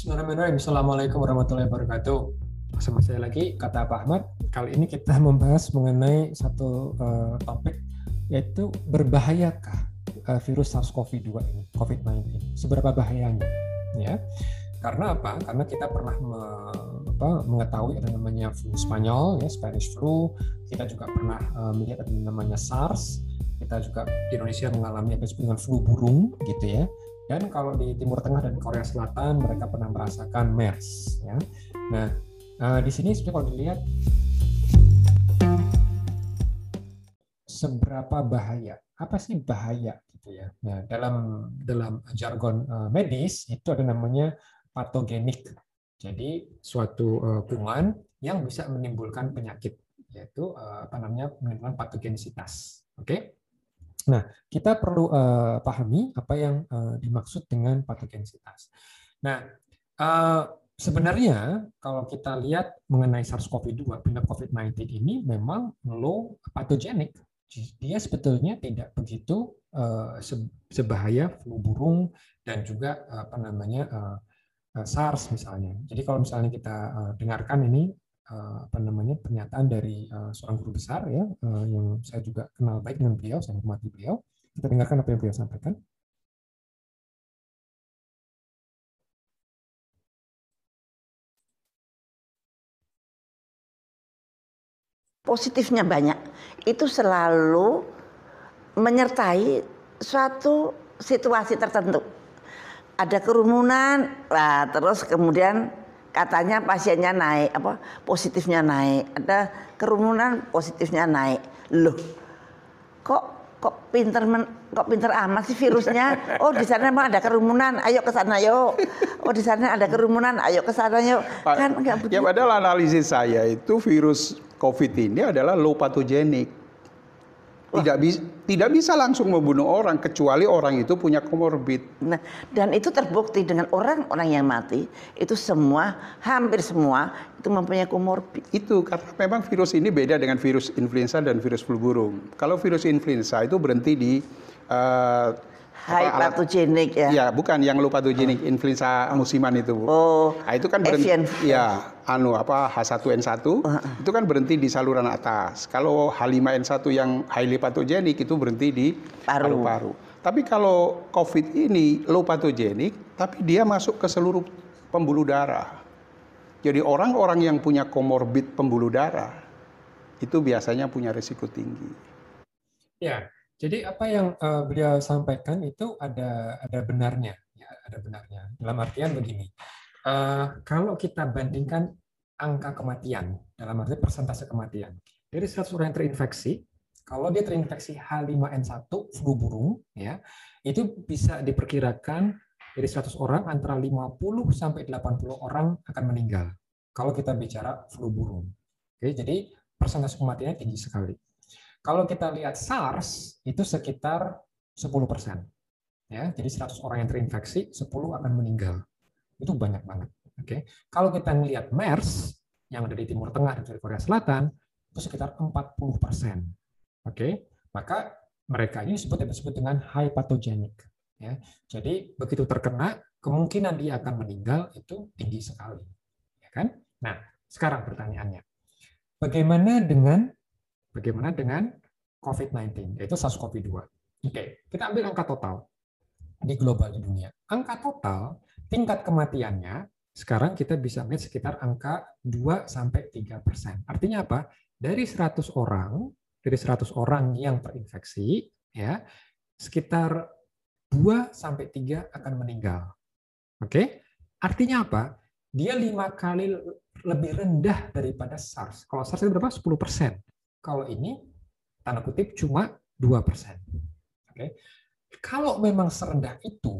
Bismillahirrahmanirrahim. Assalamualaikum warahmatullahi wabarakatuh. Bersama saya lagi, kata Pak Ahmad. Kali ini kita membahas mengenai satu uh, topik, yaitu berbahayakah uh, virus SARS-CoV-2 ini, COVID-19? Seberapa bahayanya? Ya, karena apa? Karena kita pernah me, apa, mengetahui ada namanya flu Spanyol, ya Spanish flu. Kita juga pernah uh, melihat ada namanya SARS. Kita juga di Indonesia mengalami apa dengan flu burung, gitu ya. Dan kalau di Timur Tengah dan Korea Selatan mereka pernah merasakan MERS. Ya. Nah, uh, di sini sebenarnya kalau dilihat seberapa bahaya, apa sih bahaya gitu ya? Nah, dalam dalam jargon uh, medis itu ada namanya patogenik. Jadi suatu uh, kuman yang bisa menimbulkan penyakit yaitu apa namanya menimbulkan patogenisitas. Oke. Okay? Nah, kita perlu uh, pahami apa yang uh, dimaksud dengan patogenisitas. Nah, uh, sebenarnya kalau kita lihat mengenai SARS-CoV-2, penyebab COVID-19 ini memang low patogenik. Dia sebetulnya tidak begitu uh, sebahaya flu burung dan juga apa namanya uh, SARS misalnya. Jadi kalau misalnya kita dengarkan ini apa namanya pernyataan dari uh, seorang guru besar ya uh, yang saya juga kenal baik dengan beliau, saya hormati beliau. Kita dengarkan apa yang beliau sampaikan. Positifnya banyak. Itu selalu menyertai suatu situasi tertentu ada kerumunan, lah terus kemudian katanya pasiennya naik, apa positifnya naik, ada kerumunan positifnya naik, loh kok kok pinter men, kok pinter amat sih virusnya? Oh di sana emang ada kerumunan, ayo ke sana yuk. Oh di sana ada kerumunan, ayo ke sana yuk. Kan enggak begitu. Ya padahal analisis saya itu virus COVID ini adalah low pathogenic tidak bisa tidak bisa langsung membunuh orang kecuali orang itu punya komorbid. Nah, dan itu terbukti dengan orang-orang yang mati itu semua hampir semua itu mempunyai komorbid. Itu karena memang virus ini beda dengan virus influenza dan virus flu burung. Kalau virus influenza itu berhenti di uh, High patogenik ya. Ya, bukan yang low patogenik, oh. influenza musiman itu. Oh. Nah, itu kan berhenti ya, anu apa H1N1 uh. itu kan berhenti di saluran atas. Kalau H5N1 yang highly patogenik itu berhenti di paru-paru. Tapi kalau COVID ini low patogenik, tapi dia masuk ke seluruh pembuluh darah. Jadi orang-orang yang punya komorbid pembuluh darah itu biasanya punya risiko tinggi. Ya, jadi apa yang uh, beliau sampaikan itu ada ada benarnya, ya, ada benarnya. Dalam artian begini, uh, kalau kita bandingkan angka kematian dalam arti persentase kematian dari 100 orang yang terinfeksi, kalau dia terinfeksi H5N1 flu burung, ya itu bisa diperkirakan dari 100 orang antara 50 sampai 80 orang akan meninggal. Kalau kita bicara flu burung, oke, jadi persentase kematiannya tinggi sekali. Kalau kita lihat SARS itu sekitar 10 persen. Ya, jadi 100 orang yang terinfeksi, 10 akan meninggal. Itu banyak banget. Oke. Kalau kita melihat MERS yang ada di Timur Tengah dan di Korea Selatan, itu sekitar 40 persen. Oke. Maka mereka ini disebut disebut dengan high pathogenic. Ya. Jadi begitu terkena, kemungkinan dia akan meninggal itu tinggi sekali. Ya kan? Nah, sekarang pertanyaannya, bagaimana dengan Bagaimana dengan COVID-19, yaitu SARS-CoV-2. Oke, kita ambil angka total di global di dunia. Angka total tingkat kematiannya sekarang kita bisa melihat sekitar angka 2 sampai 3 persen. Artinya apa? Dari 100 orang, dari 100 orang yang terinfeksi, ya sekitar 2 sampai 3 akan meninggal. Oke? Artinya apa? Dia lima kali lebih rendah daripada SARS. Kalau SARS itu berapa? 10 persen. Kalau ini tanda kutip cuma 2%. Oke. Kalau memang serendah itu,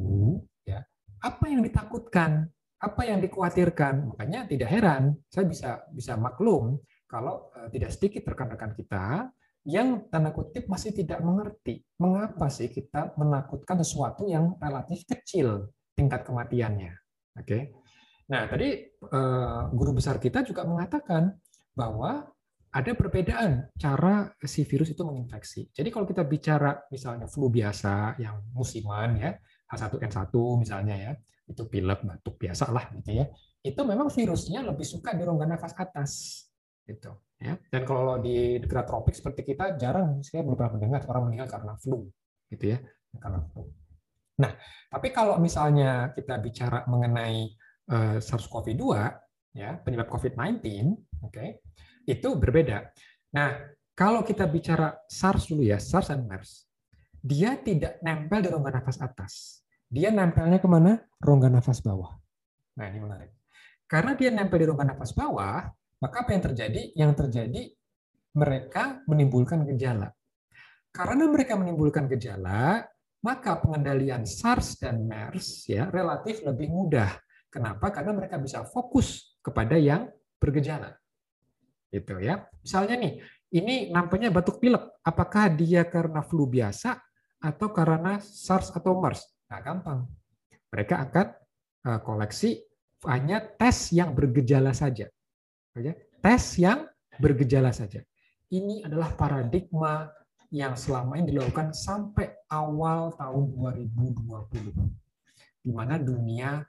ya, apa yang ditakutkan? Apa yang dikhawatirkan? Makanya tidak heran, saya bisa bisa maklum kalau uh, tidak sedikit rekan-rekan kita yang tanda kutip masih tidak mengerti mengapa sih kita menakutkan sesuatu yang relatif kecil tingkat kematiannya. Oke. Nah, tadi uh, guru besar kita juga mengatakan bahwa ada perbedaan cara si virus itu menginfeksi. Jadi kalau kita bicara misalnya flu biasa yang musiman ya, H1N1 misalnya ya, itu pilek, batuk biasa lah gitu ya. Itu memang virusnya lebih suka di rongga nafas atas gitu ya. Dan kalau di negara tropik seperti kita jarang saya belum pernah mendengar orang meninggal karena flu gitu ya, karena flu. Nah, tapi kalau misalnya kita bicara mengenai uh, SARS-CoV-2 ya, penyebab COVID-19, oke. Okay, itu berbeda. Nah, kalau kita bicara SARS dulu ya, SARS dan MERS, dia tidak nempel di rongga nafas atas. Dia nempelnya ke mana? Rongga nafas bawah. Nah, ini menarik. Karena dia nempel di rongga nafas bawah, maka apa yang terjadi? Yang terjadi mereka menimbulkan gejala. Karena mereka menimbulkan gejala, maka pengendalian SARS dan MERS ya relatif lebih mudah. Kenapa? Karena mereka bisa fokus kepada yang bergejala. Gitu ya. Misalnya nih, ini nampaknya batuk pilek. Apakah dia karena flu biasa atau karena SARS atau MERS? Nah, gampang. Mereka akan eh, koleksi hanya tes yang bergejala saja. Tes yang bergejala saja. Ini adalah paradigma yang selama ini dilakukan sampai awal tahun 2020. Di mana dunia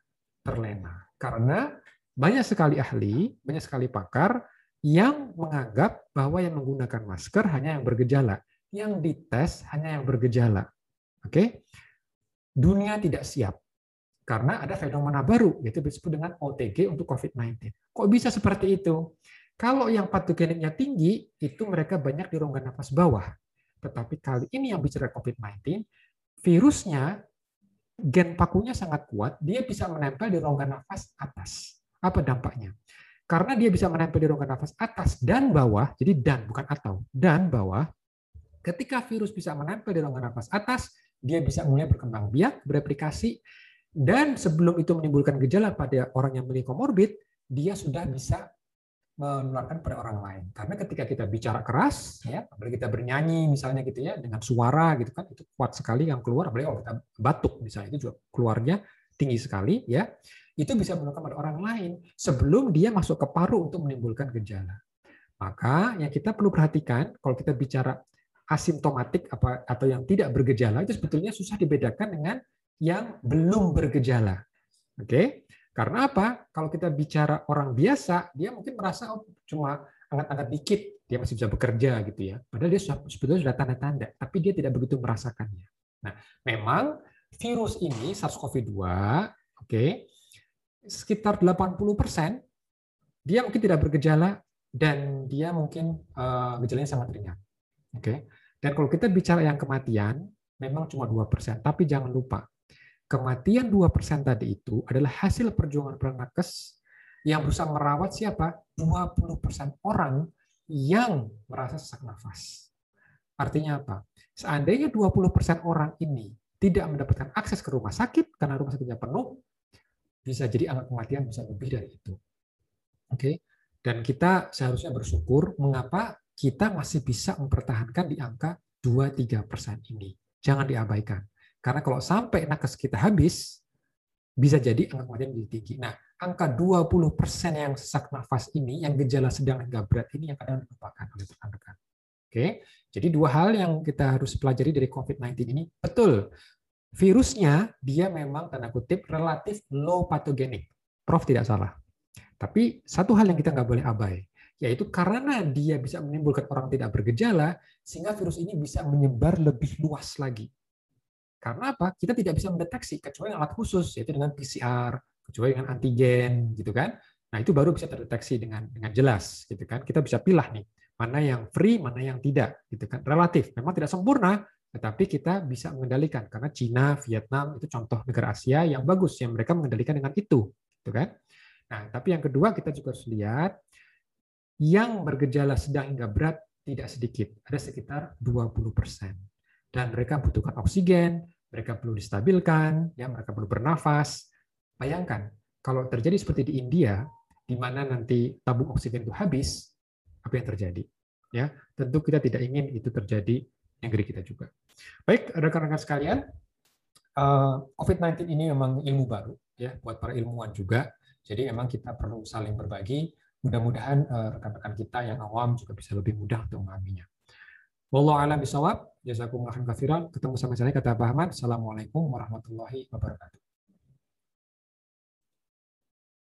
terlena. Karena banyak sekali ahli, banyak sekali pakar yang menganggap bahwa yang menggunakan masker hanya yang bergejala, yang dites hanya yang bergejala. Oke? Dunia tidak siap karena ada fenomena baru yaitu disebut dengan OTG untuk COVID-19. Kok bisa seperti itu? Kalau yang patogeniknya tinggi, itu mereka banyak di rongga nafas bawah. Tetapi kali ini yang bicara COVID-19, virusnya gen pakunya sangat kuat, dia bisa menempel di rongga nafas atas. Apa dampaknya? Karena dia bisa menempel di rongga nafas atas dan bawah, jadi dan bukan atau, dan bawah, ketika virus bisa menempel di rongga nafas atas, dia bisa mulai berkembang biak, bereplikasi, dan sebelum itu menimbulkan gejala pada orang yang memiliki komorbid, dia sudah bisa menularkan pada orang lain. Karena ketika kita bicara keras, ya, apalagi kita bernyanyi misalnya gitu ya, dengan suara gitu kan, itu kuat sekali yang keluar, apalagi kalau kita batuk misalnya, itu juga keluarnya tinggi sekali, ya itu bisa menularkan pada orang lain sebelum dia masuk ke paru untuk menimbulkan gejala. Maka yang kita perlu perhatikan kalau kita bicara asimptomatik apa atau yang tidak bergejala itu sebetulnya susah dibedakan dengan yang belum bergejala. Oke? Karena apa? Kalau kita bicara orang biasa, dia mungkin merasa oh, cuma angkat-angkat dikit, dia masih bisa bekerja gitu ya. Padahal dia sebetulnya sudah tanda-tanda, tapi dia tidak begitu merasakannya. Nah, memang virus ini SARS-CoV-2, oke, okay, sekitar 80% dia mungkin tidak bergejala dan dia mungkin uh, gejalanya sangat ringan. Oke. Okay? Dan kalau kita bicara yang kematian, memang cuma 2%, tapi jangan lupa kematian 2% tadi itu adalah hasil perjuangan nakes yang berusaha merawat siapa? 20% orang yang merasa sesak nafas. Artinya apa? Seandainya 20% orang ini tidak mendapatkan akses ke rumah sakit karena rumah sakitnya penuh, bisa jadi angka kematian bisa lebih dari itu. Oke. Okay? Dan kita seharusnya bersyukur mengapa kita masih bisa mempertahankan di angka 2-3% ini. Jangan diabaikan. Karena kalau sampai nakes kita habis, bisa jadi angka kematian lebih tinggi. Nah, angka 20% yang sesak nafas ini, yang gejala sedang hingga berat ini yang kadang dilupakan oleh rekan-rekan. Oke, jadi dua hal yang kita harus pelajari dari COVID-19 ini. Betul, virusnya dia memang tanda kutip relatif low patogenik. Prof tidak salah. Tapi satu hal yang kita nggak boleh abai, yaitu karena dia bisa menimbulkan orang tidak bergejala, sehingga virus ini bisa menyebar lebih luas lagi. Karena apa? Kita tidak bisa mendeteksi kecuali alat khusus, yaitu dengan PCR, kecuali dengan antigen, gitu kan? Nah itu baru bisa terdeteksi dengan dengan jelas, gitu kan? Kita bisa pilih nih mana yang free, mana yang tidak, gitu kan? Relatif, memang tidak sempurna, tetapi kita bisa mengendalikan karena Cina, Vietnam itu contoh negara Asia yang bagus yang mereka mengendalikan dengan itu, gitu kan? Nah, tapi yang kedua kita juga harus lihat yang bergejala sedang hingga berat tidak sedikit, ada sekitar 20 persen. Dan mereka membutuhkan oksigen, mereka perlu distabilkan, ya mereka perlu bernafas. Bayangkan kalau terjadi seperti di India, di mana nanti tabung oksigen itu habis, apa yang terjadi? Ya, tentu kita tidak ingin itu terjadi negeri kita juga. Baik, rekan-rekan sekalian, eh, COVID-19 ini memang ilmu baru ya buat para ilmuwan juga. Jadi memang kita perlu saling berbagi. Mudah-mudahan eh, rekan-rekan kita yang awam juga bisa lebih mudah untuk memahaminya. Wallahu a'lam bishawab. Jazakumullah khairan Ketemu sama saya kata Pak Ahmad. Assalamualaikum warahmatullahi wabarakatuh.